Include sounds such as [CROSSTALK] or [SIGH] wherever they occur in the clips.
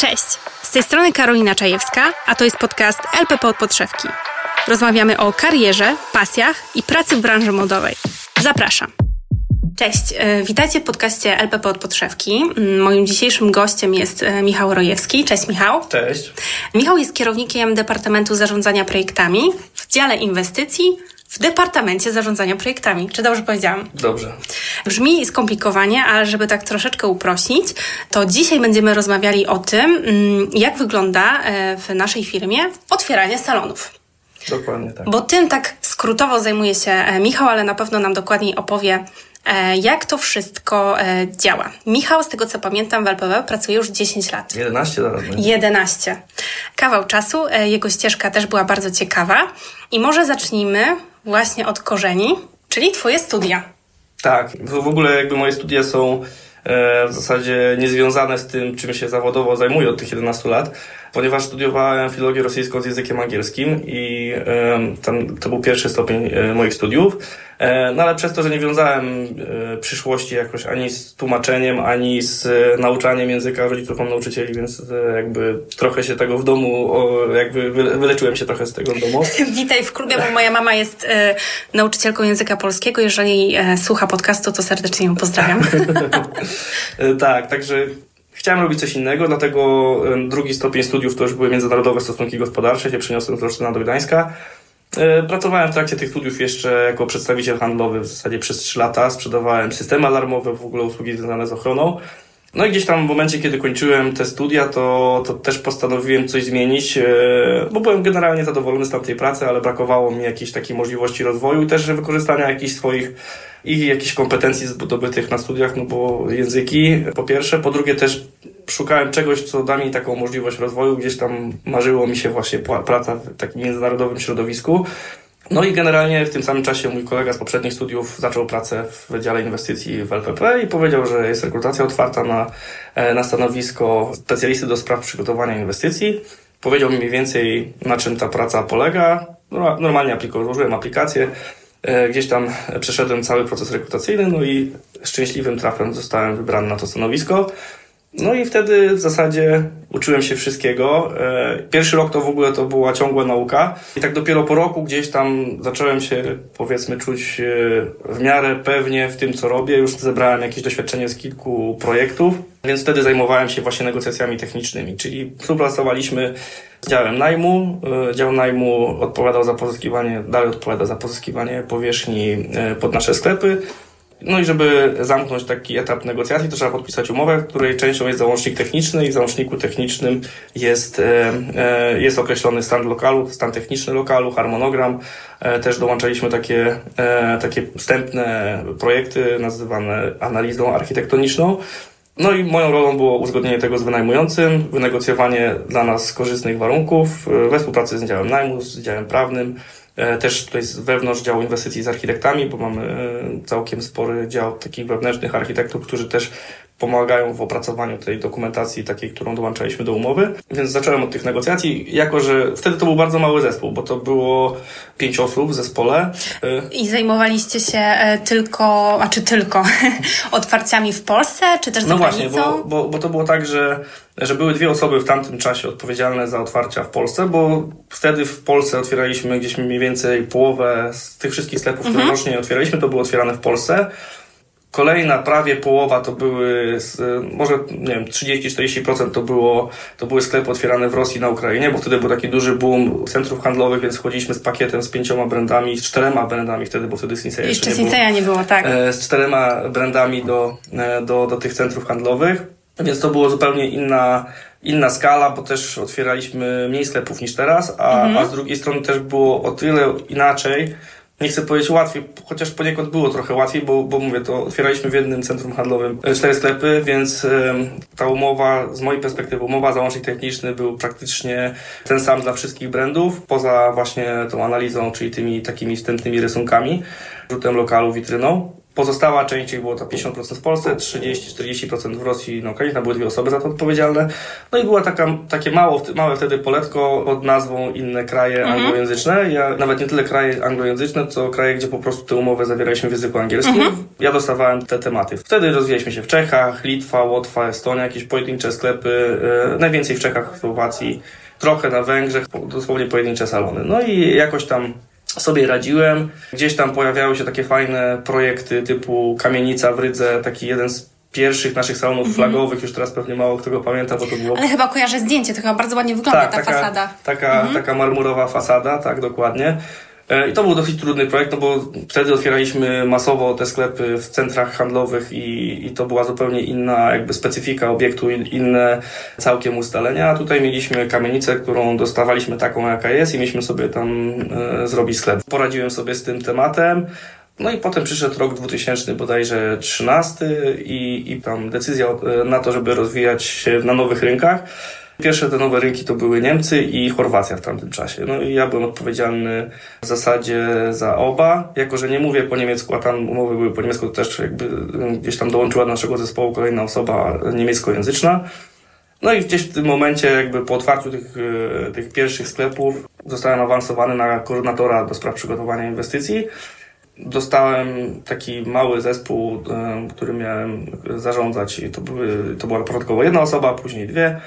Cześć, z tej strony Karolina Czajewska, a to jest podcast LPP od podszewki. Rozmawiamy o karierze, pasjach i pracy w branży modowej. Zapraszam. Cześć, e, witajcie w podcaście LPP od podszewki. Mm, Moim dzisiejszym gościem jest e, Michał Rojewski. Cześć Michał. Cześć. Michał jest kierownikiem Departamentu Zarządzania Projektami w dziale inwestycji w Departamencie Zarządzania Projektami. Czy dobrze powiedziałam? Dobrze. Brzmi skomplikowanie, ale żeby tak troszeczkę uprościć, to dzisiaj będziemy rozmawiali o tym, mm, jak wygląda e, w naszej firmie otwieranie salonów. Dokładnie tak. Bo tym tak skrótowo zajmuje się e, Michał, ale na pewno nam dokładniej opowie, jak to wszystko e, działa. Michał, z tego co pamiętam, w LPW pracuje już 10 lat. 11 zaraz będzie. 11. Kawał czasu, e, jego ścieżka też była bardzo ciekawa. I może zacznijmy właśnie od korzeni, czyli Twoje studia. Tak. W ogóle jakby moje studia są e, w zasadzie niezwiązane z tym, czym się zawodowo zajmuję od tych 11 lat, ponieważ studiowałem filologię rosyjską z językiem angielskim i e, tam, to był pierwszy stopień e, moich studiów. E, no ale przez to, że nie wiązałem e, przyszłości jakoś ani z tłumaczeniem, ani z nauczaniem języka, rodziców mam nauczycieli, więc jakby trochę się tego w domu, o, jakby wyle- wyleczyłem się trochę z tego w domu. [LAUGHS] Witaj w klubie, bo moja mama jest nauczycielką języka polskiego. Jeżeli słucha podcastu, to serdecznie ją pozdrawiam. [LAUGHS] Tak, także chciałem robić coś innego, dlatego drugi stopień studiów to już były międzynarodowe stosunki gospodarcze, się przeniosłem z Olsztyna do Gdańska. E, Pracowałem w trakcie tych studiów jeszcze jako przedstawiciel handlowy w zasadzie przez 3 lata. Sprzedawałem systemy alarmowe, w ogóle usługi związane z ochroną. No i gdzieś tam w momencie, kiedy kończyłem te studia, to, to też postanowiłem coś zmienić, e, bo byłem generalnie zadowolony z tamtej pracy, ale brakowało mi jakiejś takiej możliwości rozwoju i też wykorzystania jakichś swoich i jakichś kompetencji zdobytych na studiach, no bo języki po pierwsze, po drugie też szukałem czegoś, co da mi taką możliwość rozwoju, gdzieś tam marzyło mi się właśnie praca w takim międzynarodowym środowisku. No i generalnie w tym samym czasie mój kolega z poprzednich studiów zaczął pracę w Wydziale Inwestycji w LPP i powiedział, że jest rekrutacja otwarta na, e, na stanowisko specjalisty do spraw przygotowania inwestycji. Powiedział mi mniej więcej, na czym ta praca polega. No, Normalnie apliko- złożyłem aplikację, e, gdzieś tam przeszedłem cały proces rekrutacyjny, no i szczęśliwym trafem zostałem wybrany na to stanowisko. No i wtedy w zasadzie uczyłem się wszystkiego. E, Pierwszy rok to w ogóle to była ciągła nauka. I tak dopiero po roku gdzieś tam zacząłem się, powiedzmy, czuć e, w miarę pewnie w tym, co robię. Już zebrałem jakieś doświadczenie z kilku projektów, więc wtedy zajmowałem się właśnie negocjacjami technicznymi, czyli współpracowaliśmy z działem najmu. E, Dział najmu odpowiadał za pozyskiwanie, dalej odpowiada za pozyskiwanie powierzchni pod nasze sklepy. No i żeby zamknąć taki etap negocjacji, to trzeba podpisać umowę, której częścią jest załącznik techniczny i w załączniku technicznym jest, e, e, jest określony stan lokalu, stan techniczny lokalu, harmonogram. E, też dołączaliśmy takie, takie wstępne projekty nazywane analizą architektoniczną. No i moją rolą było uzgodnienie tego z wynajmującym, wynegocjowanie dla nas korzystnych warunków we współpracy z działem najmu, z działem prawnym. E, Też tutaj wewnątrz działu inwestycji z architektami, bo mamy e, całkiem spory dział takich wewnętrznych architektów, którzy też pomagają w opracowaniu tej dokumentacji takiej, którą dołączaliśmy do umowy. Więc zacząłem od tych negocjacji, jako że wtedy to był bardzo mały zespół, bo to było pięć osób w zespole. I zajmowaliście się e, tylko, a czy tylko [LAUGHS] otwarciami w Polsce, czy też za No właśnie, granicą? bo, bo, bo to było tak, że, że były dwie osoby w tamtym czasie odpowiedzialne za otwarcia w Polsce, bo wtedy w Polsce otwieraliśmy gdzieś mniej więcej połowę z tych wszystkich sklepów, które rocznie otwieraliśmy, to było otwierane w Polsce. Kolejna prawie połowa to były, z- może nie wiem, 30-40% to, było, to były sklepy otwierane w Rosji na Ukrainie, bo wtedy był taki duży boom centrów handlowych, więc wchodziliśmy z pakietem z pięcioma brandami, z czterema brandami wtedy, bo wtedy Sinsei Jeszcze nie było. Sinseya nie było, tak. e, z czterema brandami do, e, do, do tych centrów handlowych, więc to było zupełnie inna, inna skala, bo też otwieraliśmy mniej sklepów niż teraz, a, a z drugiej strony też było o tyle inaczej, nie chcę powiedzieć łatwiej, chociaż poniekąd było trochę łatwiej, bo, bo mówię, to otwieraliśmy w jednym centrum handlowym cztery sklepy, więc ta umowa, z mojej perspektywy, umowa, załącznik techniczny był praktycznie ten sam dla wszystkich brandów, poza właśnie tą analizą, czyli tymi takimi wstępnymi rysunkami, rzutem lokalu, witryną. Pozostała część, czyli było to 50% w Polsce, 30-40% w Rosji na Ukrainie, tam były dwie osoby za to odpowiedzialne. No i była taka, takie mało, małe wtedy poletko pod nazwą inne kraje mhm. anglojęzyczne. Ja nawet nie tyle kraje anglojęzyczne, co kraje, gdzie po prostu te umowy zawieraliśmy w języku angielskim. Mhm. Ja dostawałem te tematy. Wtedy rozwijaliśmy się w Czechach, Litwa, Łotwa, Estonia, jakieś pojedyncze sklepy, yy, najwięcej w Czechach, w Słowacji, trochę na Węgrzech, dosłownie pojedyncze salony. No i jakoś tam sobie radziłem. Gdzieś tam pojawiały się takie fajne projekty typu Kamienica w Rydze, taki jeden z pierwszych naszych salonów -hmm. flagowych, już teraz pewnie mało kto go pamięta, bo to było... Ale chyba kojarzę zdjęcie, to chyba bardzo ładnie wygląda tak, ta taka, fasada. Taka, -hmm. taka marmurowa fasada, tak, dokładnie. E, I to był dosyć trudny projekt, no bo wtedy otwieraliśmy masowo te sklepy w centrach handlowych i, i to była zupełnie inna jakby specyfika obiektu, inne całkiem ustalenia. A tutaj mieliśmy kamienicę, którą dostawaliśmy taką jaka jest i mieliśmy sobie tam e, zrobić sklep. Poradziłem sobie z tym tematem. No i potem przyszedł rok 2000 bodajże 13 i, i tam decyzja e, na to, żeby rozwijać się na nowych rynkach. Pierwsze te nowe rynki to były Niemcy i Chorwacja w tamtym czasie. No i ja byłem odpowiedzialny w zasadzie za oba. Jako, że nie mówię po niemiecku, a tam umowy były po niemiecku, to też jakby gdzieś tam dołączyła do naszego zespołu kolejna osoba niemieckojęzyczna. No i gdzieś w tym momencie, jakby po otwarciu tych, e, tych pierwszych sklepów, zostałem awansowany na koordynatora do spraw przygotowania inwestycji. Dostałem taki mały zespół, e, który miałem zarządzać i to, były, to była początkowo jedna osoba, później dwie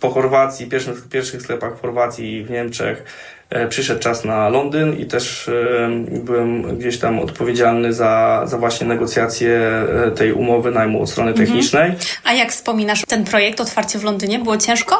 po Chorwacji, pierwszych, pierwszych sklepach w Chorwacji i w Niemczech e, przyszedł czas na Londyn i też e, byłem gdzieś tam odpowiedzialny za, za właśnie negocjacje e, tej umowy najmu od strony mhm. technicznej. A jak wspominasz ten projekt, otwarcie w Londynie, było ciężko?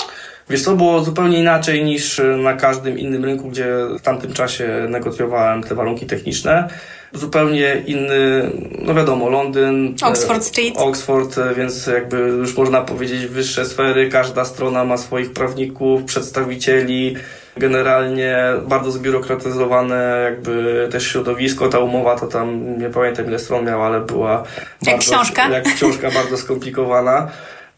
Wiesz co, było zupełnie inaczej niż na każdym innym rynku, gdzie w tamtym czasie negocjowałem te warunki techniczne zupełnie inny, no wiadomo, Londyn. Oxford Street. Oxford, więc jakby już można powiedzieć wyższe sfery, każda strona ma swoich prawników, przedstawicieli, generalnie bardzo zbiurokratyzowane jakby też środowisko, ta umowa to tam, nie pamiętam ile stron miała, ale była jak bardzo, książka. Jak książka [LAUGHS] bardzo skomplikowana.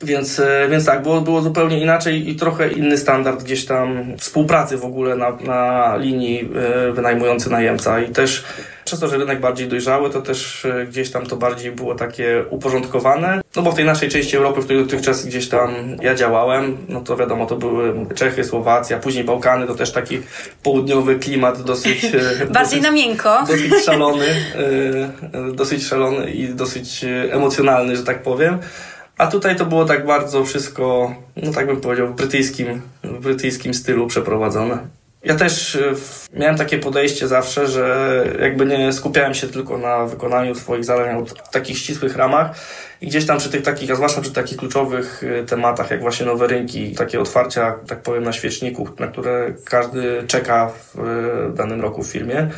Więc, e, więc tak, było, było zupełnie inaczej i trochę inny standard gdzieś tam współpracy w ogóle na, na linii e, wynajmujący najemca i też przez to, że rynek bardziej dojrzały, to też e, gdzieś tam to bardziej było takie uporządkowane. No bo w tej naszej części Europy, w której dotychczas gdzieś tam ja działałem, no to wiadomo, to były Czechy, Słowacja, później Bałkany, to też taki południowy klimat dosyć... [LAUGHS] bardziej dosyć, na miękko. Dosyć szalony, dosyć szalony i dosyć emocjonalny, że tak powiem. A tutaj to było tak bardzo wszystko, no tak bym powiedział, w brytyjskim, w brytyjskim stylu przeprowadzone. Ja też e, miałem takie podejście zawsze, że jakby nie skupiałem się tylko na wykonaniu swoich zadań w takich ścisłych ramach i gdzieś tam przy tych takich, a zwłaszcza przy takich kluczowych e, tematach, jak właśnie nowe rynki, takie otwarcia, tak powiem, na świeczniku, na które każdy czeka w e, danym roku w firmie,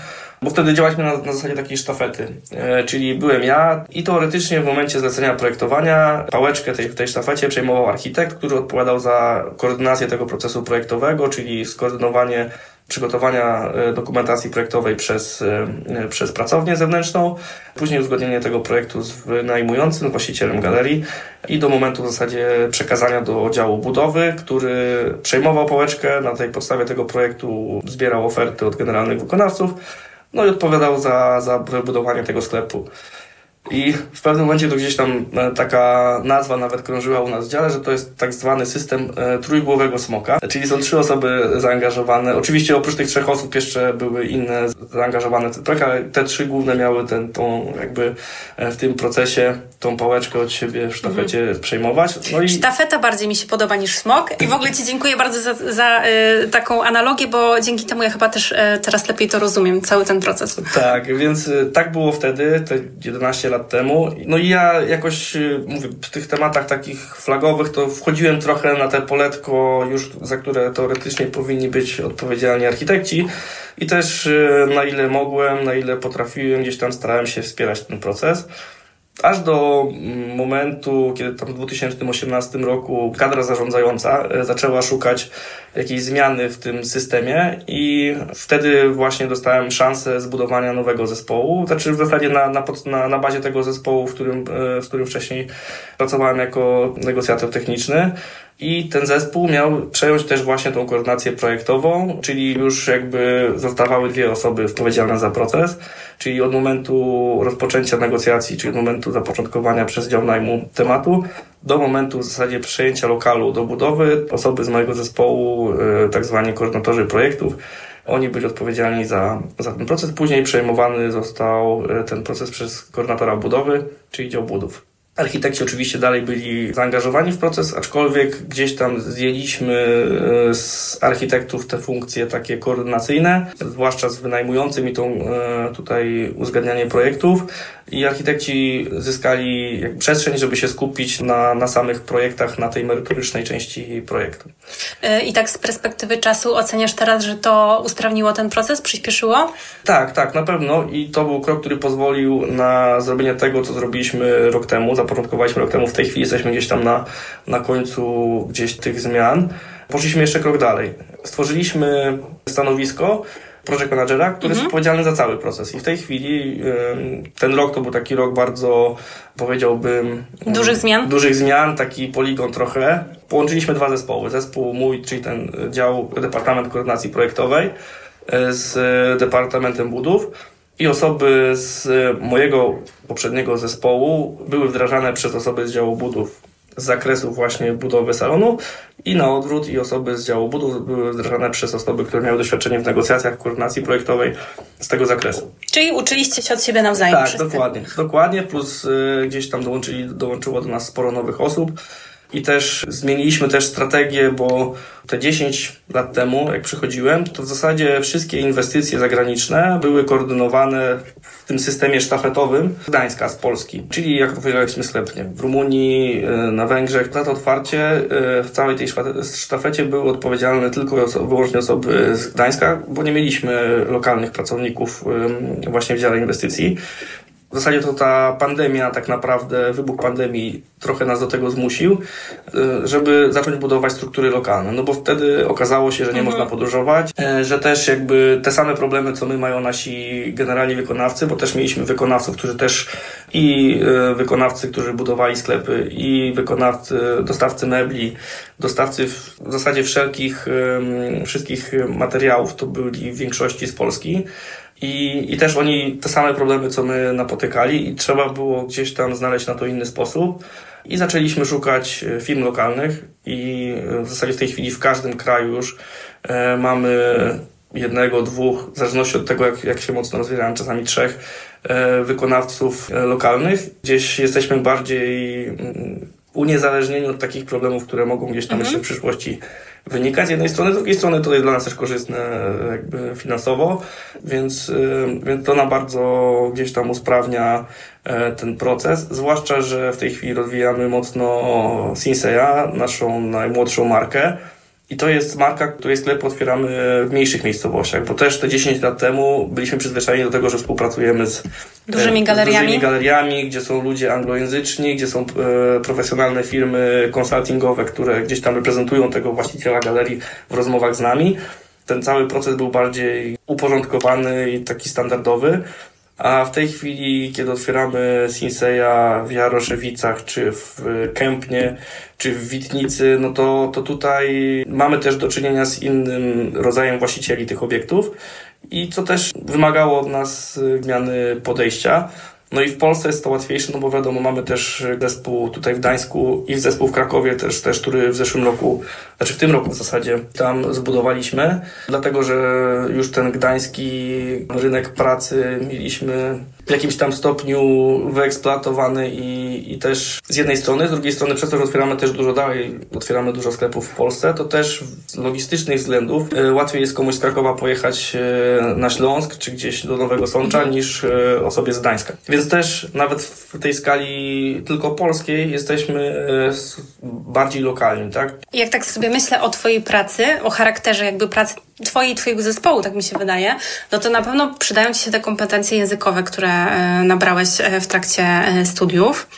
bo wtedy działaliśmy na, na zasadzie takiej sztafety. E, czyli byłem ja i teoretycznie w momencie zlecenia projektowania pałeczkę tej, w tej sztafecie przejmował architekt, który odpowiadał za koordynację tego procesu projektowego, czyli skoordynowanie przygotowania e, dokumentacji projektowej przez, e, przez pracownię zewnętrzną, później uzgodnienie tego projektu z wynajmującym, właścicielem galerii i do momentu w zasadzie przekazania do działu budowy, który przejmował pałeczkę, na tej podstawie tego projektu zbierał oferty od generalnych wykonawców no i odpowiadał za, za wybudowanie tego sklepu. I w pewnym momencie to gdzieś tam e, taka nazwa nawet krążyła u nas w dziale, że to jest tak zwany system e, trójgłowego smoka, czyli są trzy osoby zaangażowane. Oczywiście oprócz tych trzech osób jeszcze były inne zaangażowane w ten projekt, ale te trzy główne miały ten, tą jakby e, w tym procesie tą pałeczkę od siebie w sztafecie mhm. przejmować. No i... Sztafeta bardziej mi się podoba niż smok i w ogóle Ci dziękuję bardzo za, za y, taką analogię, bo dzięki temu ja chyba też y, teraz lepiej to rozumiem, cały ten proces. Tak, więc y, tak było wtedy, te 11 lat temu. No i ja jakoś, mówię, w tych tematach takich flagowych to wchodziłem trochę na te poletko już, za które teoretycznie powinni być odpowiedzialni architekci i też na ile mogłem, na ile potrafiłem, gdzieś tam starałem się wspierać ten proces. Aż do momentu, kiedy tam w 2018 roku kadra zarządzająca e, zaczęła szukać jakiejś zmiany w tym systemie i wtedy właśnie dostałem szansę zbudowania nowego zespołu. Znaczy w zasadzie na, na, na, bazie tego zespołu, w którym, e, w którym wcześniej pracowałem jako negocjator techniczny. I ten zespół miał przejąć też właśnie tą koordynację projektową, czyli już jakby zostawały dwie osoby odpowiedzialne za proces, czyli od momentu rozpoczęcia negocjacji, czyli od momentu zapoczątkowania przez dział najmu tematu, do momentu w zasadzie przejęcia lokalu do budowy, osoby z mojego zespołu, e, tak zwani koordynatorzy projektów, oni byli odpowiedzialni za, za ten proces. Później przejmowany został e, ten proces przez koordynatora budowy, czyli dział budów. Architekci oczywiście dalej byli zaangażowani w proces, aczkolwiek gdzieś tam zdjęliśmy e, z architektów te funkcje takie koordynacyjne, zwłaszcza z wynajmującym i tą e, tutaj uzgadnianie projektów i architekci zyskali przestrzeń, żeby się skupić na, na samych projektach, na tej merytorycznej części projektu. E, I tak z perspektywy czasu oceniasz teraz, że to usprawniło ten proces, przyspieszyło? Tak, tak, na pewno i to był krok, który pozwolił na zrobienie tego, co zrobiliśmy rok temu, zapoczątkowaliśmy rok temu, w tej chwili jesteśmy gdzieś tam na, na końcu gdzieś tych zmian. Poszliśmy jeszcze krok dalej. Stworzyliśmy stanowisko, project managera, który mhm. jest odpowiedzialny za cały proces. I w tej chwili ten rok to był taki rok bardzo, powiedziałbym... Dużych zmian? Dużych zmian, taki poligon trochę. Połączyliśmy dwa zespoły. Zespół mój, czyli ten dział, Departament Koordynacji Projektowej e, z Departamentem Budów i osoby z mojego poprzedniego zespołu były wdrażane przez osoby z działu budów z zakresu właśnie budowy salonu i na odwrót i osoby z działu budów były wdrażane przez osoby, które miały doświadczenie w negocjacjach, koordynacji projektowej z tego zakresu. Czyli uczyliście się od siebie nawzajem Tak, dokładnie. Dokładnie, plus y, gdzieś tam dołączyli, dołączyło do nas sporo nowych osób i też zmieniliśmy też strategię, bo te 10 lat temu, jak przychodziłem, to w zasadzie wszystkie inwestycje zagraniczne były koordynowane w tym systemie sztafetowym z Gdańska, z Polski. Czyli jak powiedzieliśmy sklepnie, w Rumunii, e, na Węgrzech. Za to otwarcie e, w całej tej sztafecie były odpowiedzialne tylko wyłącznie osoby z Gdańska, bo nie mieliśmy lokalnych pracowników właśnie w dziale inwestycji. W zasadzie to ta pandemia, tak naprawdę wybuch pandemii trochę nas do tego zmusił, y, żeby zacząć budować struktury lokalne. No bo wtedy okazało się, że nie mhm. można podróżować, e, że też jakby te same problemy, co my mają nasi generalni wykonawcy, bo też mieliśmy wykonawców, którzy też i e, wykonawcy, którzy budowali sklepy, i wykonawcy, dostawcy mebli, dostawcy w zasadzie wszelkich, wszystkich materiałów, to byli w większości z Polski. I, I też oni te same problemy, co my napotykali, i trzeba było gdzieś tam znaleźć na to inny sposób. I zaczęliśmy szukać e, firm lokalnych, i e, w zasadzie w tej chwili w każdym kraju już e, mamy jednego, dwóch, w zależności od tego, jak, jak się mocno rozwijamy, czasami trzech wykonawców lokalnych. Gdzieś jesteśmy bardziej mm, uniezależnieni od takich problemów, które mogą gdzieś tam mhm. jeszcze w przyszłości wynika z jednej strony, z drugiej strony to jest dla nas też korzystne jakby finansowo, więc, y, więc to nam bardzo gdzieś tam usprawnia e, ten proces, zwłaszcza, że w tej chwili rozwijamy mocno Sinseya, naszą najmłodszą markę, i to jest marka, której sklep otwieramy w mniejszych miejscowościach, bo też te 10 lat temu byliśmy przyzwyczajeni do tego, że współpracujemy z dużymi galeriami, dużymi galeriami gdzie są ludzie anglojęzyczni, gdzie są e, profesjonalne firmy konsultingowe, które gdzieś tam reprezentują tego właściciela galerii w rozmowach z nami. Ten cały proces był bardziej uporządkowany i taki standardowy. A w tej chwili, kiedy otwieramy Sinseya w Jaroszewicach, czy w Kępnie, czy w Witnicy, no to, to tutaj mamy też do czynienia z innym rodzajem właścicieli tych obiektów i co też wymagało od nas zmiany podejścia. No i w Polsce jest to łatwiejsze, no bo wiadomo, mamy też zespół tutaj w Gdańsku i zespół w Krakowie też, też, który w zeszłym roku, znaczy w tym roku w zasadzie tam zbudowaliśmy, dlatego że już ten gdański rynek pracy mieliśmy w jakimś tam stopniu wyeksploatowany i, i też z jednej strony, z drugiej strony przez to, że otwieramy też dużo dalej, otwieramy dużo sklepów w Polsce, to też z logistycznych względów e, łatwiej jest komuś z Krakowa pojechać e, na Śląsk czy gdzieś do Nowego Sącza mhm. niż e, osobie z Gdańska. Więc też nawet w tej skali tylko polskiej jesteśmy bardziej lokalni, tak? Jak tak sobie myślę o Twojej pracy, o charakterze jakby pracy Twojej i Twojego zespołu, tak mi się wydaje, no to na pewno przydają Ci się te kompetencje językowe, które e, nabrałeś e, w trakcie e, studiów.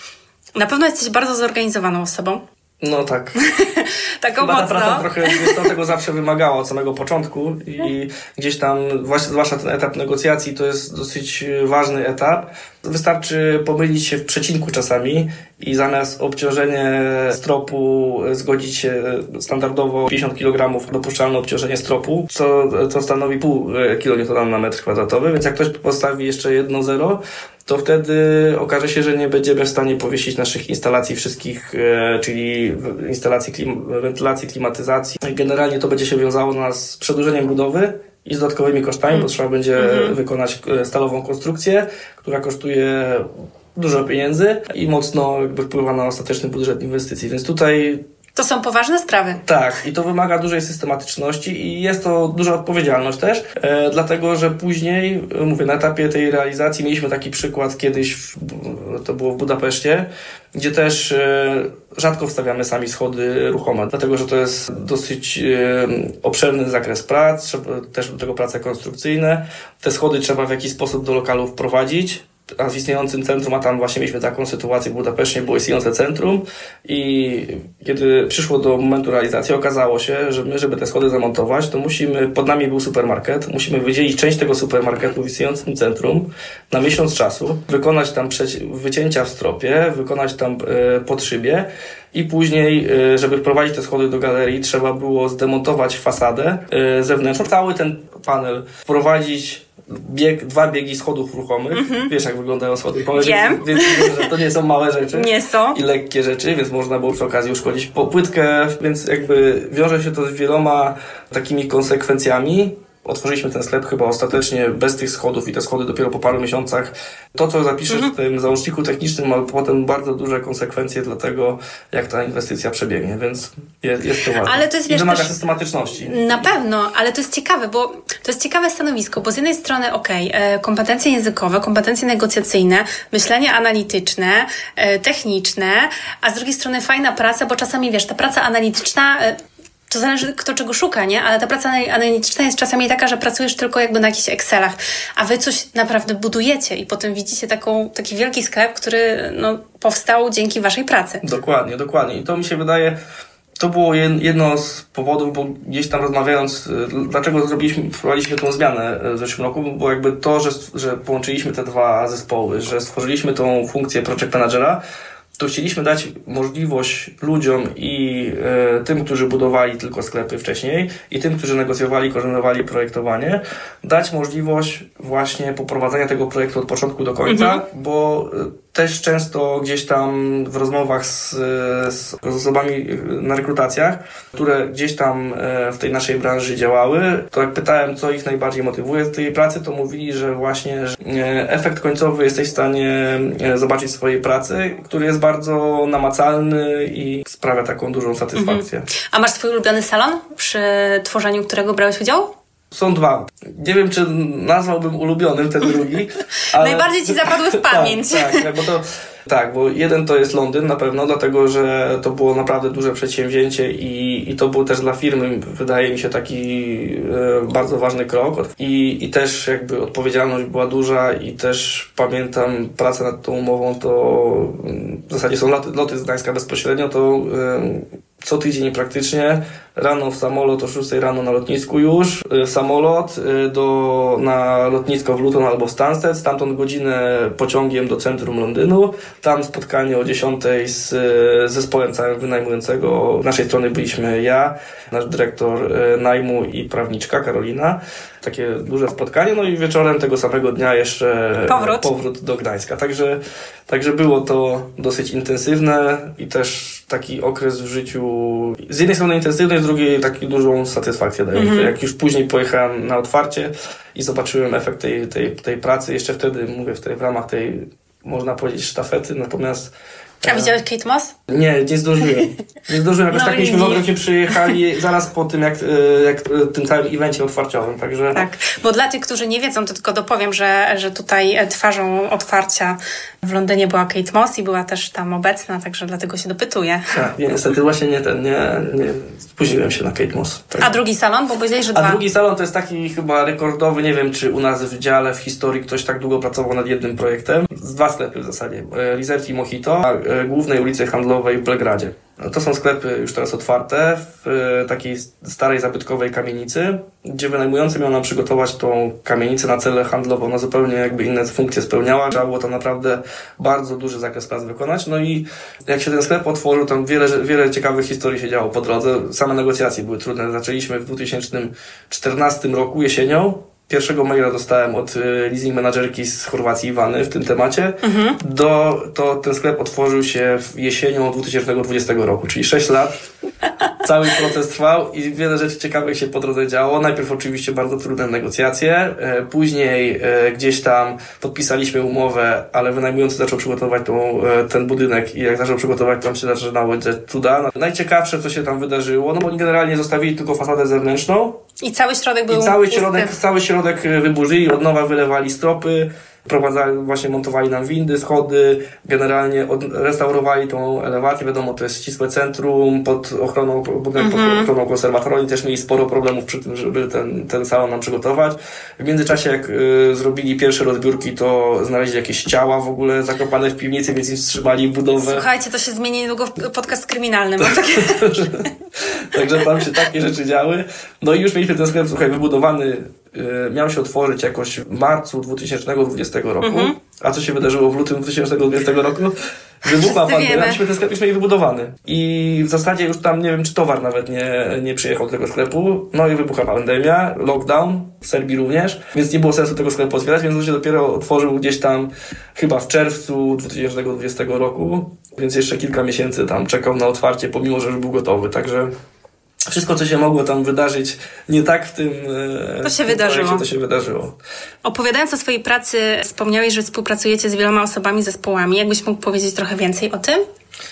Na pewno jesteś bardzo zorganizowaną osobą. No tak. [LAUGHS] Taką Chyba mocno. ta praca trochę tego zawsze wymagała od samego początku i gdzieś tam, zwłaszcza ten etap negocjacji, to jest dosyć ważny etap. Wystarczy pomylić się w przecinku czasami i zamiast obciążenie stropu zgodzić się standardowo 50 kg dopuszczalne obciążenie stropu, co, co stanowi pół kN na metr kwadratowy, więc jak ktoś postawi jeszcze jedno zero, to wtedy okaże się, że nie będziemy w stanie powiesić naszych instalacji wszystkich, e, czyli instalacji klim wentylacji, klimatyzacji. Generalnie to będzie się wiązało nas z przedłużeniem budowy i z dodatkowymi kosztami, mm. bo trzeba będzie mm -hmm. wykonać e, stalową konstrukcję, która kosztuje dużo pieniędzy i mocno jakby wpływa na ostateczny budżet inwestycji. Więc tutaj to są poważne sprawy. Tak, i to wymaga dużej systematyczności i jest to duża odpowiedzialność też, e, dlatego że później, mówię, na etapie tej realizacji mieliśmy taki przykład kiedyś, w, to było w Budapeszcie, gdzie też e, rzadko wstawiamy sami schody ruchome, dlatego że to jest dosyć e, obszerny zakres prac, trzeba, też do tego prace konstrukcyjne. Te schody trzeba w jakiś sposób do lokalu wprowadzić, w istniejącym centrum, a tam właśnie mieliśmy taką sytuację w Budapeszcie, było istniejące centrum i kiedy przyszło do momentu realizacji, okazało się, że my, żeby te schody zamontować, to musimy, pod nami był supermarket, musimy wydzielić część tego supermarketu w istniejącym centrum na miesiąc czasu, wykonać tam wycięcia w stropie, wykonać tam e, podszybie i później, e, żeby wprowadzić te schody do galerii, trzeba było zdemontować fasadę e, zewnętrzną, cały ten panel wprowadzić bieg, dwa biegi schodów ruchomych. Mm-hmm. Wiesz, jak wyglądają schody ruchome, Wiem. Więc, więc to nie są małe rzeczy. Nie są. I lekkie rzeczy, więc można było przy okazji uszkodzić płytkę, więc jakby wiąże się to z wieloma takimi konsekwencjami. Otworzyliśmy ten sklep chyba ostatecznie bez tych schodów i te schody dopiero po paru miesiącach. To, co zapiszesz mhm. w tym załączniku technicznym, ma potem bardzo duże konsekwencje dla tego, jak ta inwestycja przebiegnie, więc jest, jest to ważne. Ale to jest, I wiesz, wymaga też, systematyczności. Na pewno, ale to jest ciekawe, bo to jest ciekawe stanowisko, bo z jednej strony, okej, okay, kompetencje językowe, kompetencje negocjacyjne, myślenie analityczne, e, techniczne, a z drugiej strony fajna praca, bo czasami, wiesz, ta praca analityczna e, to zależy kto czego szuka, nie? Ale ta praca analityczna jest czasami taka, że pracujesz tylko jakby na jakichś Excelach, a wy coś naprawdę budujecie i potem widzicie taką, taki wielki sklep, który no, powstał dzięki waszej pracy. Dokładnie, dokładnie. I to mi się wydaje, to było jedno z powodów, bo gdzieś tam rozmawiając, y, dlaczego zrobiliśmy, wprowadziliśmy tą zmianę y, w zeszłym roku, bo jakby to, że, że połączyliśmy te dwa zespoły, że stworzyliśmy tą funkcję project managera, to chcieliśmy dać możliwość ludziom i e, tym, którzy budowali tylko sklepy wcześniej i tym, którzy negocjowali, koordynowali projektowanie, dać możliwość właśnie poprowadzenia tego projektu od początku do końca, mhm. bo e, też często gdzieś tam w rozmowach z, z osobami na rekrutacjach, które gdzieś tam e, w tej naszej branży działały, to jak pytałem, co ich najbardziej motywuje w tej pracy, to mówili, że właśnie że e, efekt końcowy jesteś w stanie e, zobaczyć w swojej pracy, który jest bardzo namacalny i sprawia taką dużą satysfakcję. Mhm. A masz swój ulubiony salon, przy tworzeniu którego brałeś udział? Są dwa. Nie wiem, czy nazwałbym ulubionym ten drugi. [LAUGHS] Ale... Najbardziej ci zapadły w [LAUGHS] tak, pamięć. tak, tak, bo to, tak, bo jeden to jest Londyn na pewno, dlatego że to było naprawdę duże przedsięwzięcie i, i to był też dla firmy, wydaje mi się, taki e, bardzo ważny krok. I, I też jakby odpowiedzialność była duża i też pamiętam pracę nad tą umową, to w zasadzie są loty, loty z Gdańska bezpośrednio, to e, co tydzień praktycznie. Rano w samolot o 6 rano na lotnisku już, y, samolot y, do, na lotnisko w Luton albo w Stansted, stamtąd godzinę pociągiem do centrum Londynu, tam spotkanie o 10 z y, zespołem całym wynajmującego. Z naszej strony byliśmy ja, nasz dyrektor najmu i prawniczka Karolina. Takie duże spotkanie, no i wieczorem tego samego dnia jeszcze powrót, powrót do Gdańska. Także, także było to dosyć intensywne i też taki okres w życiu z jednej strony intensywny, z drugiej taki dużą satysfakcję daje. Mm -hmm. Jak już później pojechałem na otwarcie i zobaczyłem efekt tej, tej, tej pracy, jeszcze wtedy, mówię, w, tej, w ramach tej, można powiedzieć, sztafety, natomiast a widziałeś Kate Moss? Nie, nie zdążyłem. Nie zdążyłem, jakoś no tak myśmy w ogóle przyjechali [LAUGHS] zaraz po tym, jak, e, jak e, tym całym evencie otwarciowym, także... Tak, bo dla tych, którzy nie wiedzą, to tylko dopowiem, że, że tutaj twarzą otwarcia w Londynie była Kate Moss i była też tam obecna, także dlatego się dopytuję. Tak, nie, niestety właśnie nie ten, nie, nie spóźniłem się na Kate Moss. Tak. A drugi salon? Bo powiedziałeś, że dwa. A drugi salon to jest taki chyba rekordowy, nie wiem, czy u nas w dziale, w historii ktoś tak długo pracował nad jednym projektem. Z dwa sklepy w zasadzie. Lizerti i Mojito, a e, głównej ulicy handlowej w Belgradzie. To są sklepy już teraz otwarte w e, takiej starej, zabytkowej kamienicy, gdzie wynajmujący miał nam przygotować tą kamienicę na cele handlowe. Ona zupełnie jakby inne funkcje spełniała. Trzeba było tam naprawdę bardzo duży zakres prac wykonać. No i jak się ten sklep otworzył, tam wiele, wiele ciekawych historii się działo po drodze. Same negocjacje były trudne. Zaczęliśmy w 2014 roku jesienią Pierwszego maila dostałem od y, leasing managerki z Chorwacji Iwany w tym temacie. Mhm. Do, to ten sklep otworzył się w jesienią 2020 roku, czyli 6 lat. [LAUGHS] Cały proces trwał i wiele rzeczy ciekawych się po drodze działo. Najpierw oczywiście bardzo trudne negocjacje, e, później e, gdzieś tam podpisaliśmy umowę, ale wynajmujący zaczął przygotować tą, e, ten budynek i jak zaczął przygotować, tam się zaczynało cuda. Najciekawsze, co się tam wydarzyło, no bo oni generalnie zostawili tylko fasadę zewnętrzną. I cały środek był I cały środek, cały środek wyburzyli, od nowa wylewali stropy, prowadzali, właśnie montowali nam windy, schody, generalnie od, restaurowali tą elewację, wiadomo, to jest ścisłe centrum, pod ochroną, budynek pod mhm. ochroną konserwatora, oni też mieli sporo problemów przy tym, żeby ten, ten salon nam przygotować. W międzyczasie, jak y, zrobili pierwsze rozbiórki, to znaleźli jakieś ciała w ogóle zakopane w piwnicy, więc im wstrzymali budowę. Słuchajcie, to się zmieni niedługo w podcast kryminalny. [LAUGHS] Także tam się takie rzeczy działy. No i już mieliśmy ten sklep, słuchaj, wybudowany miał się otworzyć jakoś w marcu 2020 roku. Mhm. A co się wydarzyło w lutym 2020 roku? [LAUGHS] Wybuchła pandemia, myśmy ten sklep już mieli wybudowany. I w zasadzie już tam nie wiem, czy towar nawet nie, nie przyjechał do tego sklepu. No i wybucha pandemia, lockdown, w Serbii również, więc nie było sensu tego sklepu otwierać, więc on się dopiero otworzył gdzieś tam chyba w czerwcu 2020 roku, więc jeszcze kilka miesięcy tam czekał na otwarcie, pomimo, że już był gotowy. Także wszystko, co się mogło tam wydarzyć nie tak w tym, e, to się wydarzyło. Projekcie, to się wydarzyło. Opowiadając o swojej pracy, wspomniałeś, że współpracujecie z wieloma osobami, zespołami. Jakbyś mógł powiedzieć trochę więcej o tym?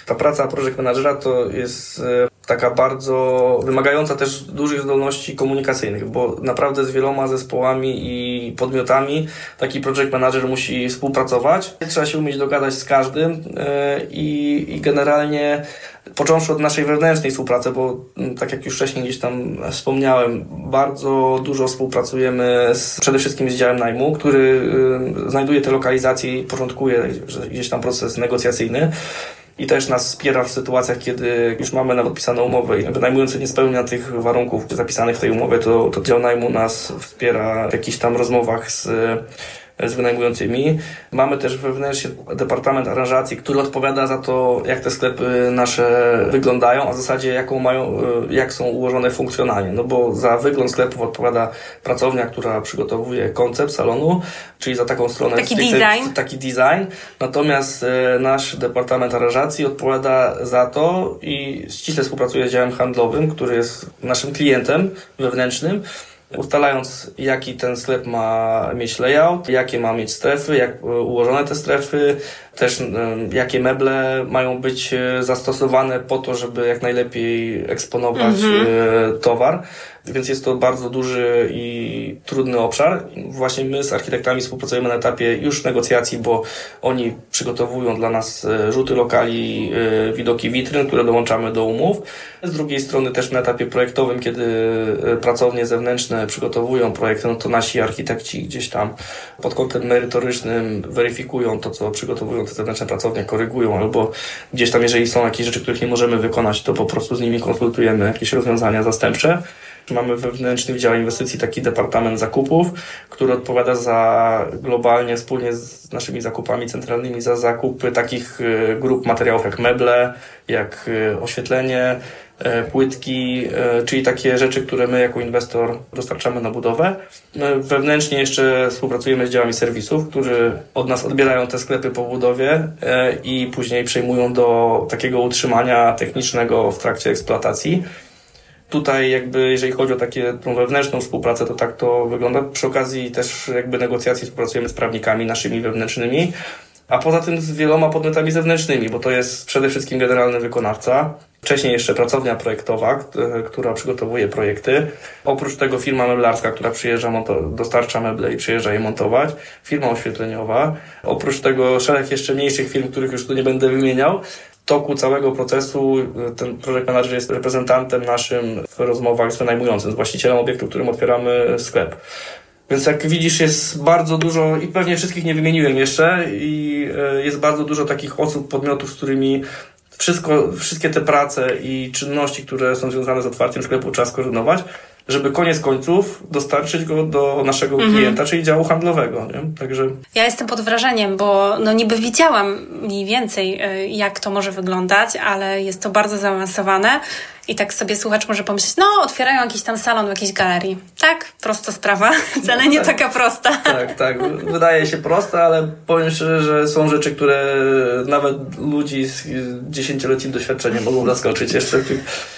Ta praca project managera to jest e, taka bardzo wymagająca też dużych zdolności komunikacyjnych, bo naprawdę z wieloma zespołami i podmiotami taki project manager musi współpracować. Trzeba się umieć dogadać z każdym e, i, i generalnie począwszy od naszej wewnętrznej współpracy, bo tak jak już wcześniej gdzieś tam wspomniałem, bardzo dużo współpracujemy z, przede wszystkim z działem najmu, który y, znajduje te lokalizacje i porządkuje gdzieś tam proces negocjacyjny i też nas wspiera w sytuacjach, kiedy już mamy na podpisaną umowę i wynajmujący nie spełnia tych warunków zapisanych w tej umowie, to, to dział najmu nas wspiera w jakichś tam rozmowach z z wynajmującymi. Mamy też wewnętrznie departament aranżacji, który odpowiada za to, jak te sklepy nasze wyglądają, a w zasadzie jaką mają, e, jak są ułożone funkcjonalnie. No bo za wygląd sklepów odpowiada pracownia, która przygotowuje koncept salonu, czyli za taką stronę taki design. Taki design. Natomiast e, nasz departament aranżacji odpowiada za to i ściśle współpracuje z działem handlowym, który jest naszym klientem wewnętrznym ustalając jaki ten sklep ma mieć layout, jakie ma mieć strefy, jak e, ułożone te strefy, też e, jakie meble mają być e, zastosowane po to, żeby jak najlepiej eksponować mhm. towar. Więc jest to bardzo duży i trudny obszar. Właśnie my z architektami współpracujemy na etapie już negocjacji, bo oni przygotowują dla nas rzuty lokali, widoki witryn, które dołączamy do umów. Z drugiej strony też na etapie projektowym, kiedy pracownie zewnętrzne przygotowują projekty, no to nasi architekci gdzieś tam pod kątem merytorycznym weryfikują to, co przygotowują te zewnętrzne pracownie, korygują, albo gdzieś tam, jeżeli są jakieś rzeczy, których nie możemy wykonać, to po prostu z nimi konsultujemy jakieś rozwiązania zastępcze. Mamy wewnętrzny Wydział Inwestycji taki Departament Zakupów, który odpowiada za globalnie wspólnie z naszymi zakupami centralnymi za zakupy takich y, grup materiałów jak meble, jak y, oświetlenie, E, płytki, czyli takie rzeczy, które my jako inwestor dostarczamy na budowę. My wewnętrznie jeszcze współpracujemy z działami serwisów, którzy od nas odbierają te sklepy po budowie i później przejmują do takiego utrzymania technicznego w trakcie eksploatacji. Tutaj jakby, jeżeli chodzi o takie, tą wewnętrzną współpracę, to tak to wygląda. Przy okazji też jakby negocjacji współpracujemy z prawnikami naszymi wewnętrznymi, a poza tym z wieloma podmiotami zewnętrznymi, bo to jest przede wszystkim generalny wykonawca, Wcześniej jeszcze pracownia projektowa, która przygotowuje projekty. Oprócz tego firma meblarska, która przyjeżdża, dostarcza meble i przyjeżdża je montować. Firma oświetleniowa. Oprócz tego szereg jeszcze mniejszych firm, których już tu nie będę wymieniał. Toku całego procesu ten projekt manager jest reprezentantem naszym w rozmowach z wynajmującym, z właścicielem obiektu, którym otwieramy sklep. Więc jak widzisz, jest bardzo dużo, i pewnie wszystkich nie wymieniłem jeszcze, i e, jest bardzo dużo takich osób, podmiotów, z którymi wszystko, wszystkie te prace i czynności, które są związane z otwarciem sklepu trzeba skoordynować, żeby koniec końców dostarczyć go do naszego mhm. klienta, czyli działu handlowego. Nie? Także... Ja jestem pod wrażeniem, bo no niby widziałam mniej więcej, y, jak to może wyglądać, ale jest to bardzo zaawansowane. I tak sobie słuchacz może pomyśleć, no otwierają jakiś tam salon w jakiejś galerii. Tak, prosta sprawa, [LAUGHS] wcale nie tak, taka prosta. Tak, tak. Wydaje się prosta, ale powiem szczerze, że są rzeczy, które nawet ludzi z dziesięcioletnim doświadczeniem mogą zaskoczyć jeszcze.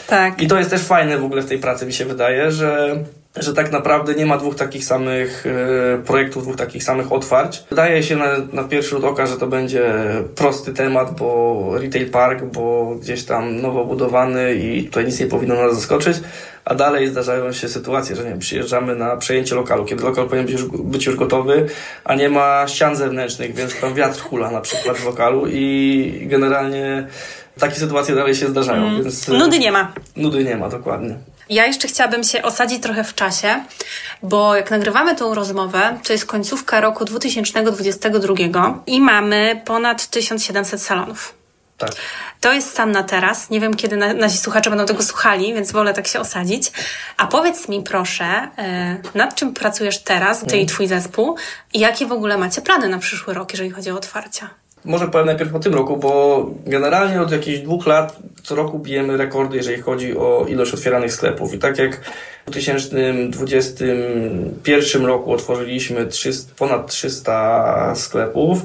Tak. I to jest też fajne w ogóle w tej pracy, mi się wydaje, że że tak naprawdę nie ma dwóch takich samych e, projektów, dwóch takich samych otwarć. Wydaje się na, na pierwszy rzut oka, że to będzie prosty temat, bo retail park, bo gdzieś tam nowo budowany i tutaj nic nie powinno nas zaskoczyć, a dalej zdarzają się sytuacje, że nie wiem, przyjeżdżamy na przejęcie lokalu, kiedy lokal powinien być już, być już gotowy, a nie ma ścian zewnętrznych, więc tam wiatr hula na przykład w lokalu i generalnie takie sytuacje dalej się zdarzają. Mm. Więc, nudy nie ma. Nudy nie ma, dokładnie. Ja jeszcze chciałabym się osadzić trochę w czasie, bo jak nagrywamy tą rozmowę, to jest końcówka roku 2022 i mamy ponad 1700 salonów. Tak. To jest stan na teraz. Nie wiem, kiedy nasi słuchacze będą tego słuchali, więc wolę tak się osadzić. A powiedz mi proszę, e, nad czym pracujesz teraz, ty i mhm. twój zespół i jakie w ogóle macie plany na przyszły rok, jeżeli chodzi o otwarcia? Może powiem najpierw o tym roku, bo generalnie od jakichś dwóch lat co roku bijemy rekordy, jeżeli chodzi o ilość otwieranych sklepów. I tak jak w 2021 roku otworzyliśmy 300, ponad 300 sklepów,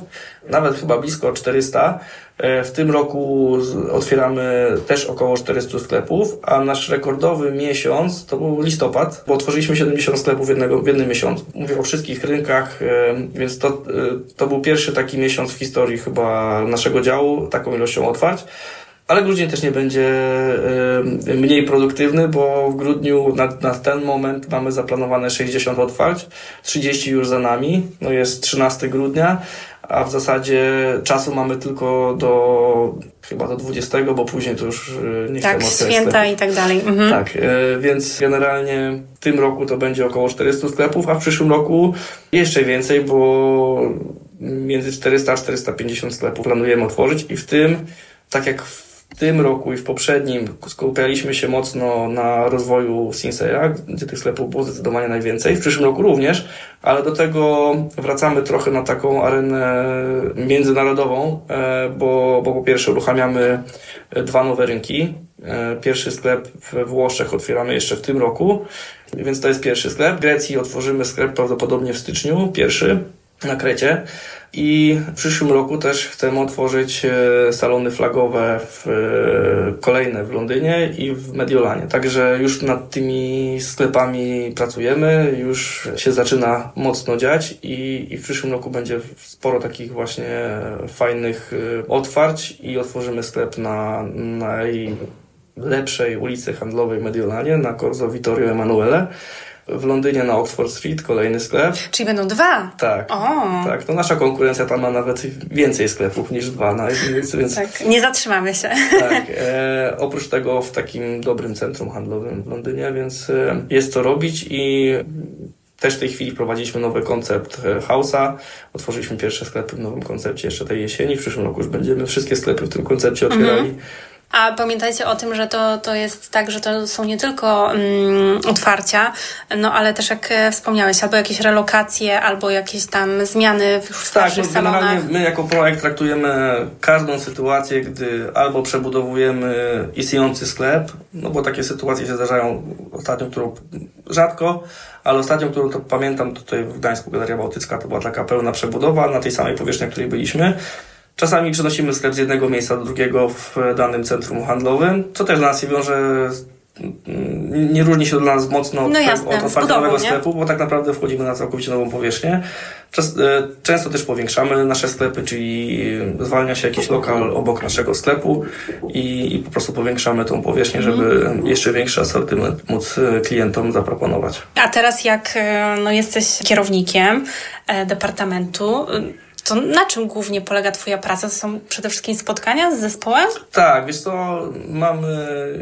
nawet chyba blisko 400, E, w tym roku otwieramy też około 400 sklepów, a nasz rekordowy miesiąc to był listopad, bo otworzyliśmy 70 sklepów jednego, w jednym miesiącu. Mówię o wszystkich rynkach, e, więc to, e, to był pierwszy taki miesiąc w historii chyba naszego działu, taką ilością otwarć. Ale grudzień też nie będzie mniej produktywny, bo w grudniu na, na, ten moment mamy zaplanowane 60 otwarć, 30 już za nami, no jest 13 grudnia, a w zasadzie czasu mamy tylko do chyba do 20, bo później to już e, nie tak, Tak, święta i tak dalej. Mhm. Tak, e, więc generalnie w tym roku to będzie około 400 sklepów, a w przyszłym roku jeszcze więcej, bo między 400 a 450 sklepów planujemy otworzyć i w tym, tak jak w w tym roku i w poprzednim skupialiśmy się mocno na rozwoju Sinseya, gdzie tych sklepów było zdecydowanie najwięcej. W przyszłym roku również, ale do tego wracamy trochę na taką arenę międzynarodową, e, bo, bo po pierwsze uruchamiamy dwa nowe rynki. E, pierwszy sklep we Włoszech otwieramy jeszcze w tym roku, więc to jest pierwszy sklep. W Grecji otworzymy sklep prawdopodobnie w styczniu, pierwszy na Krecie. I w przyszłym roku też chcemy otworzyć e, salony flagowe w, e, kolejne w Londynie i w Mediolanie. Także już nad tymi sklepami pracujemy, już się zaczyna mocno dziać i, i w przyszłym roku będzie sporo takich właśnie fajnych e, otwarć i otworzymy sklep na najlepszej ulicy handlowej Mediolanie, na Corso Vittorio Emanuele w Londynie na Oxford Street, kolejny sklep. Czyli będą dwa? Tak. O. Tak, to nasza konkurencja tam ma nawet więcej sklepów niż dwa. No, więc, więc, [LAUGHS] tak, nie zatrzymamy się. Tak. [LAUGHS] E, oprócz tego w takim dobrym centrum handlowym w Londynie, więc e, jest co robić i też w tej chwili wprowadziliśmy nowy koncept e, House'a. Otworzyliśmy pierwsze sklepy w nowym koncepcie jeszcze tej jesieni. W przyszłym roku już będziemy wszystkie sklepy w tym koncepcie otwierali. Mhm. A pamiętajcie o tym, że to, to jest tak, że to są nie tylko mm, otwarcia, no ale też jak e, wspomniałeś, albo jakieś relokacje, albo jakieś tam zmiany w starszych tak, no, salonach. my jako projekt traktujemy każdą sytuację, gdy albo przebudowujemy istniejący sklep, no bo takie sytuacje się zdarzają ostatnio, którą rzadko, ale ostatnią, którą to pamiętam tutaj w Gdańsku Galeria Bałtycka, to była taka pełna przebudowa na tej samej powierzchni, na której byliśmy. Czasami przenosimy sklep z jednego miejsca do drugiego w danym centrum handlowym, co też dla nas się wiąże nie różni się dla nas mocno no jasne, od otwartego sklepu, bo tak naprawdę wchodzimy na całkowicie nową powierzchnię. E, często też powiększamy nasze sklepy, czyli zwalnia się jakiś lokal obok naszego sklepu i, i po prostu powiększamy tą powierzchnię, żeby mm. jeszcze większy asortyment móc e, klientom zaproponować. A teraz jak e, no, jesteś kierownikiem departamentu, To na czym głównie polega Twoja praca? To są przede wszystkim spotkania z zespołem? Tak, wiesz co, mamy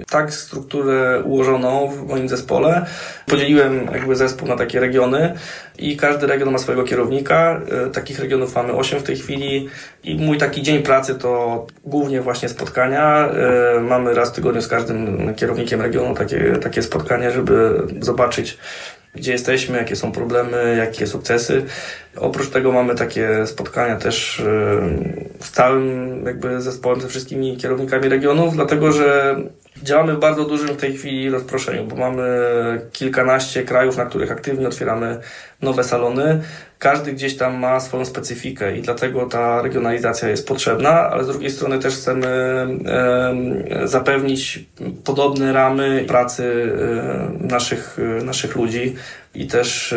tak strukturę ułożoną w moim zespole. Podzieliłem jakby zespół na takie regiony i każdy region ma swojego kierownika. E, takich regionów mamy 8 w tej chwili i mój taki dzień pracy to głównie właśnie spotkania. E, mamy raz w tygodniu z każdym kierownikiem regionu takie, takie spotkania, żeby zobaczyć gdzie jesteśmy, jakie są problemy, jakie sukcesy. Oprócz tego mamy takie spotkania też z całym jakby zespołem, ze wszystkimi kierownikami regionów, dlatego że działamy w bardzo dużym w tej chwili rozproszeniu, bo mamy kilkanaście krajów, na których aktywnie otwieramy nowe salony. Każdy gdzieś tam ma swoją specyfikę i dlatego ta regionalizacja jest potrzebna, ale z drugiej strony też chcemy e, zapewnić podobne ramy pracy e, naszych, e, naszych ludzi i też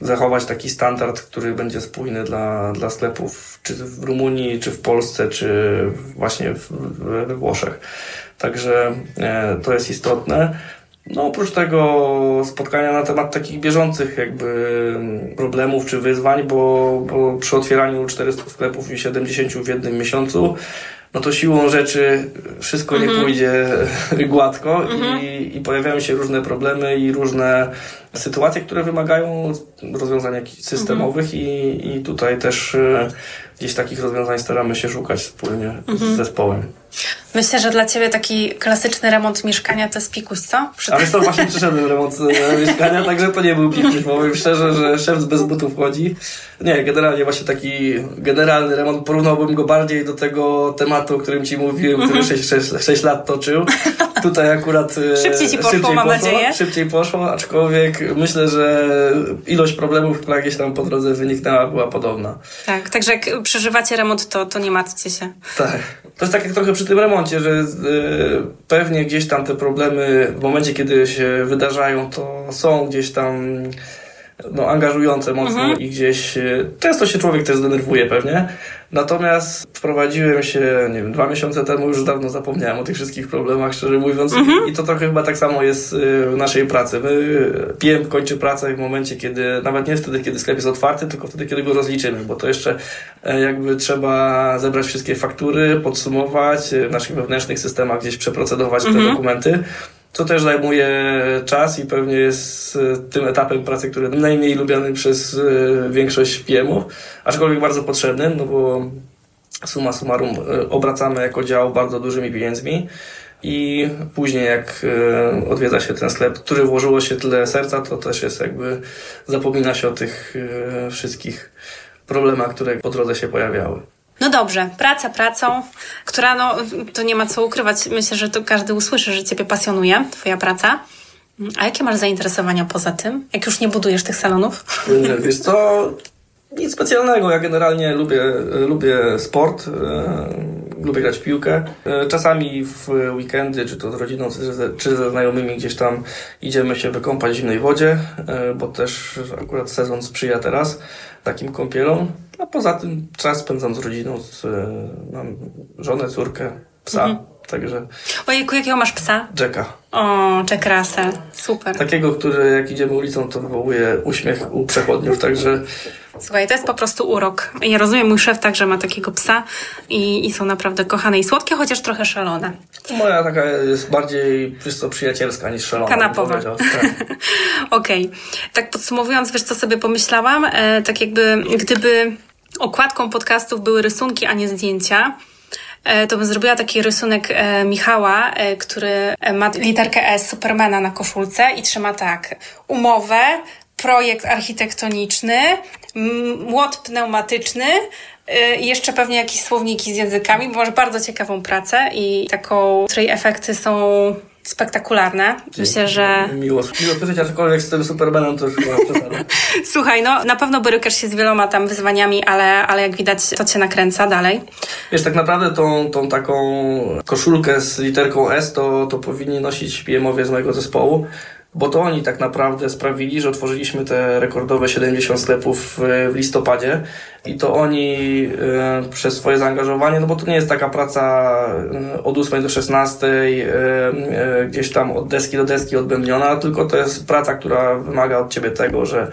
zachować taki standard, który będzie spójny dla, dla sklepów, czy w Rumunii, czy w Polsce, czy właśnie we Włoszech. Także e, to jest istotne. No oprócz tego spotkania na temat takich bieżących jakby problemów czy wyzwań, bo, bo przy otwieraniu 400 sklepów i 70 w jednym miesiącu no to siłą rzeczy wszystko nie mhm. pójdzie [LAUGHS] gładko mhm. i, i pojawiają się różne problemy i różne sytuacje, które wymagają rozwiązań systemowych mhm. i, i tutaj też e, gdzieś takich rozwiązań staramy się szukać wspólnie z zespołem. Myślę, że dla Ciebie taki klasyczny remont mieszkania to jest pikuś, co? Przy Ale to właśnie przyszedłem remont e, [LAUGHS] mieszkania, także to nie był pikuś, powiem szczerze, że szef bez butów chodzi. Nie, generalnie właśnie taki generalny remont, porównałbym go bardziej do tego tematu, o którym Ci mówiłem, który mm 6, 6, 6 lat toczył. [LAUGHS] Tutaj akurat e, szybciej Ci poszło, szybciej mam poszło, nadzieję. Szybciej poszło, aczkolwiek myślę, że ilość problemów, która gdzieś tam po drodze wyniknęła, była podobna. Tak, także jak przeżywacie remont, to, to nie martwcie się. Tak. To jest tak jak trochę przy tym remoncie, że y, pewnie gdzieś tam te problemy w momencie, kiedy się wydarzają, to są gdzieś tam no, angażujące mocno mhm. i gdzieś y, często się człowiek też zdenerwuje pewnie. Natomiast wprowadziłem się, nie wiem, dwa miesiące temu, już dawno zapomniałem o tych wszystkich problemach, szczerze mówiąc. Mhm. I to trochę chyba tak samo jest y, w naszej pracy. My, PM kończy pracę w momencie, kiedy, nawet nie wtedy, kiedy sklep jest otwarty, tylko wtedy, kiedy go rozliczymy, bo to jeszcze e, jakby trzeba zebrać wszystkie faktury, podsumować, e, w naszych wewnętrznych systemach gdzieś przeprocedować mhm. te dokumenty co też zajmuje czas i pewnie jest e, tym etapem pracy, który najmniej lubiany przez e, większość PM-ów, aczkolwiek bardzo potrzebnym, no bo suma summarum e, obracamy jako dział bardzo dużymi pieniędzmi i później jak odwiedza się ten sklep, który włożyło się tyle serca, to też jest jakby zapomina się o tych wszystkich problemach, które po drodze się pojawiały. No dobrze, praca pracą, która no, to nie ma co ukrywać. Myślę, że to każdy usłyszy, że Ciebie pasjonuje, Twoja praca. A jakie masz zainteresowania poza tym? Jak już nie budujesz tych salonów? Wiesz co, nic specjalnego. Ja generalnie lubię, lubię sport, e, lubię grać w piłkę. E, czasami w weekendy, czy to z rodziną, czy ze, znajomymi gdzieś tam idziemy się wykąpać w zimnej wodzie, e, bo też akurat sezon sprzyja teraz takim kąpielom. A poza tym czas spędzam z rodziną, z, mam żonę, córkę, psa. Mhm. Także. Ojejku, jakiego masz psa? Jacka. O, Jack Russell. Super. Takiego, który jak idziemy ulicą, to wywołuje uśmiech u przechodniów, także Słuchaj, to jest po prostu urok. Ja rozumiem, mój szef także ma takiego psa i, i są naprawdę kochane i słodkie, chociaż trochę szalone. Moja taka jest bardziej czysto przyjacielska niż szalona. Kanapowa. [LAUGHS] Tak. Okej. Okay. Tak podsumowując, wiesz co sobie pomyślałam? E, tak jakby gdyby okładką podcastów były rysunki, a nie zdjęcia, to bym zrobiła taki rysunek e, Michała, e, który ma literkę S Supermana na koszulce i trzyma tak. Umowę, projekt architektoniczny, młot pneumatyczny i jeszcze pewnie jakieś słowniki z językami, bo masz bardzo ciekawą pracę i taką, której efekty są spektakularne. Myślę, że... Miło, miło słyszeć, aczkolwiek z tym Supermanem to już chyba [LAUGHS] Słuchaj, no na pewno borykasz się z wieloma tam wyzwaniami, ale, ale jak widać to cię nakręca dalej. Wiesz, tak naprawdę tą, tą taką koszulkę z literką S to, to powinni nosić pm z mojego zespołu bo to oni tak naprawdę sprawili, że otworzyliśmy te rekordowe 70 sklepów w listopadzie. I to oni e, przez swoje zaangażowanie, no bo to nie jest taka praca e, od 8 do 16, e, gdzieś tam od deski do deski odbębniona, tylko to jest praca, która wymaga od ciebie tego, że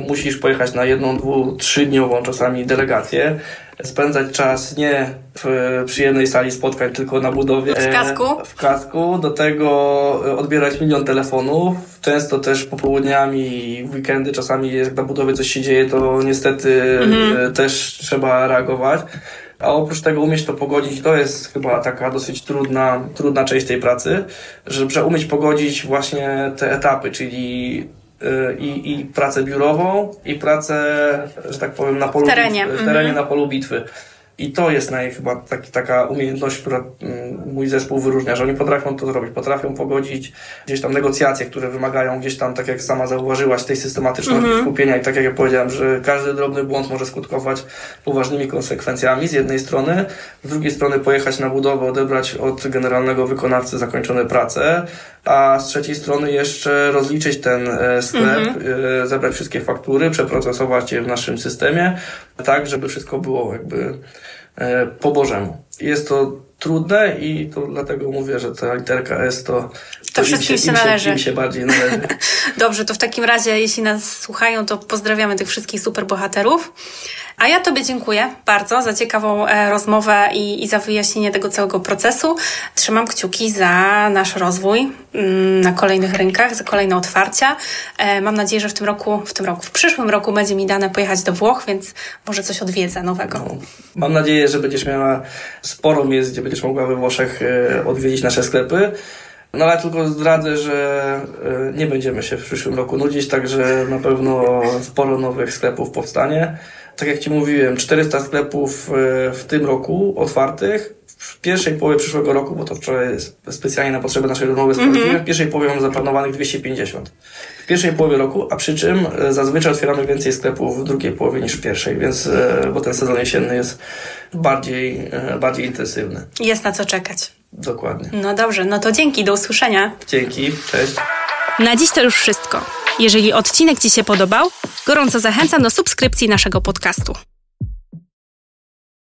musisz pojechać na jedną, dwu, trzydniową czasami delegację, spędzać czas nie w przyjemnej sali spotkań, tylko na budowie. W kasku? W kasku, do tego odbierać milion telefonów, często też popołudniami i w weekendy czasami jak na budowie coś się dzieje, to niestety mhm. też trzeba reagować. A oprócz tego umieć to pogodzić, to jest chyba taka dosyć trudna, trudna część tej pracy, żeby umieć pogodzić właśnie te etapy, czyli i, i pracę biurową, i pracę, że tak powiem, na polu w terenie, bitwy, w terenie mhm. na polu bitwy. I to jest naj, chyba taki, taka umiejętność, która mm, mój zespół wyróżnia, że oni potrafią to zrobić, potrafią pogodzić gdzieś tam negocjacje, które wymagają gdzieś tam, tak jak sama zauważyłaś, tej systematyczności mm -hmm. skupienia i tak jak ja powiedziałem, że każdy drobny błąd może skutkować poważnymi konsekwencjami z jednej strony, z drugiej strony pojechać na budowę, odebrać od generalnego wykonawcy zakończone prace, a z trzeciej strony jeszcze rozliczyć ten e, sklep, mm -hmm. zebrać wszystkie faktury, przeprocesować je w naszym systemie, tak, żeby wszystko było jakby po Bożemu. Jest to trudne i to dlatego mówię, że ta literka S to, to, to wszystkim się, się należy. Im się bardziej należy. [LAUGHS] Dobrze, to w takim razie, jeśli nas słuchają, to pozdrawiamy tych wszystkich superbohaterów. A ja Tobie dziękuję bardzo za ciekawą e, rozmowę i, i za wyjaśnienie tego całego procesu. Trzymam kciuki za nasz rozwój mm, na kolejnych rynkach, za kolejne otwarcia. E, mam nadzieję, że w tym roku, w tym roku, w przyszłym roku będzie mi dane pojechać do Włoch, więc może coś odwiedzę nowego. No, mam nadzieję, że będziesz miała sporo miejsc, gdzie będziesz mogła we Włoszech e, odwiedzić nasze sklepy. No ale tylko zdradzę, że nie będziemy się w przyszłym roku nudzić, także na pewno sporo nowych sklepów powstanie tak jak Ci mówiłem, 400 sklepów e, w tym roku otwartych. W pierwszej połowie przyszłego roku, bo to wczoraj specjalnie na potrzeby naszej rozmowy mm -hmm. w pierwszej połowie mamy zaplanowanych 250. W pierwszej połowie roku, a przy czym e, zazwyczaj otwieramy więcej sklepów w drugiej połowie niż w pierwszej, więc, e, bo ten sezon jesienny jest bardziej, bardziej intensywny. Jest na co czekać. Dokładnie. No dobrze, no to dzięki, do usłyszenia. Dzięki, cześć. Na dziś to już wszystko. Jeżeli odcinek Ci się podobał, gorąco zachęcam do subskrypcji naszego podcastu.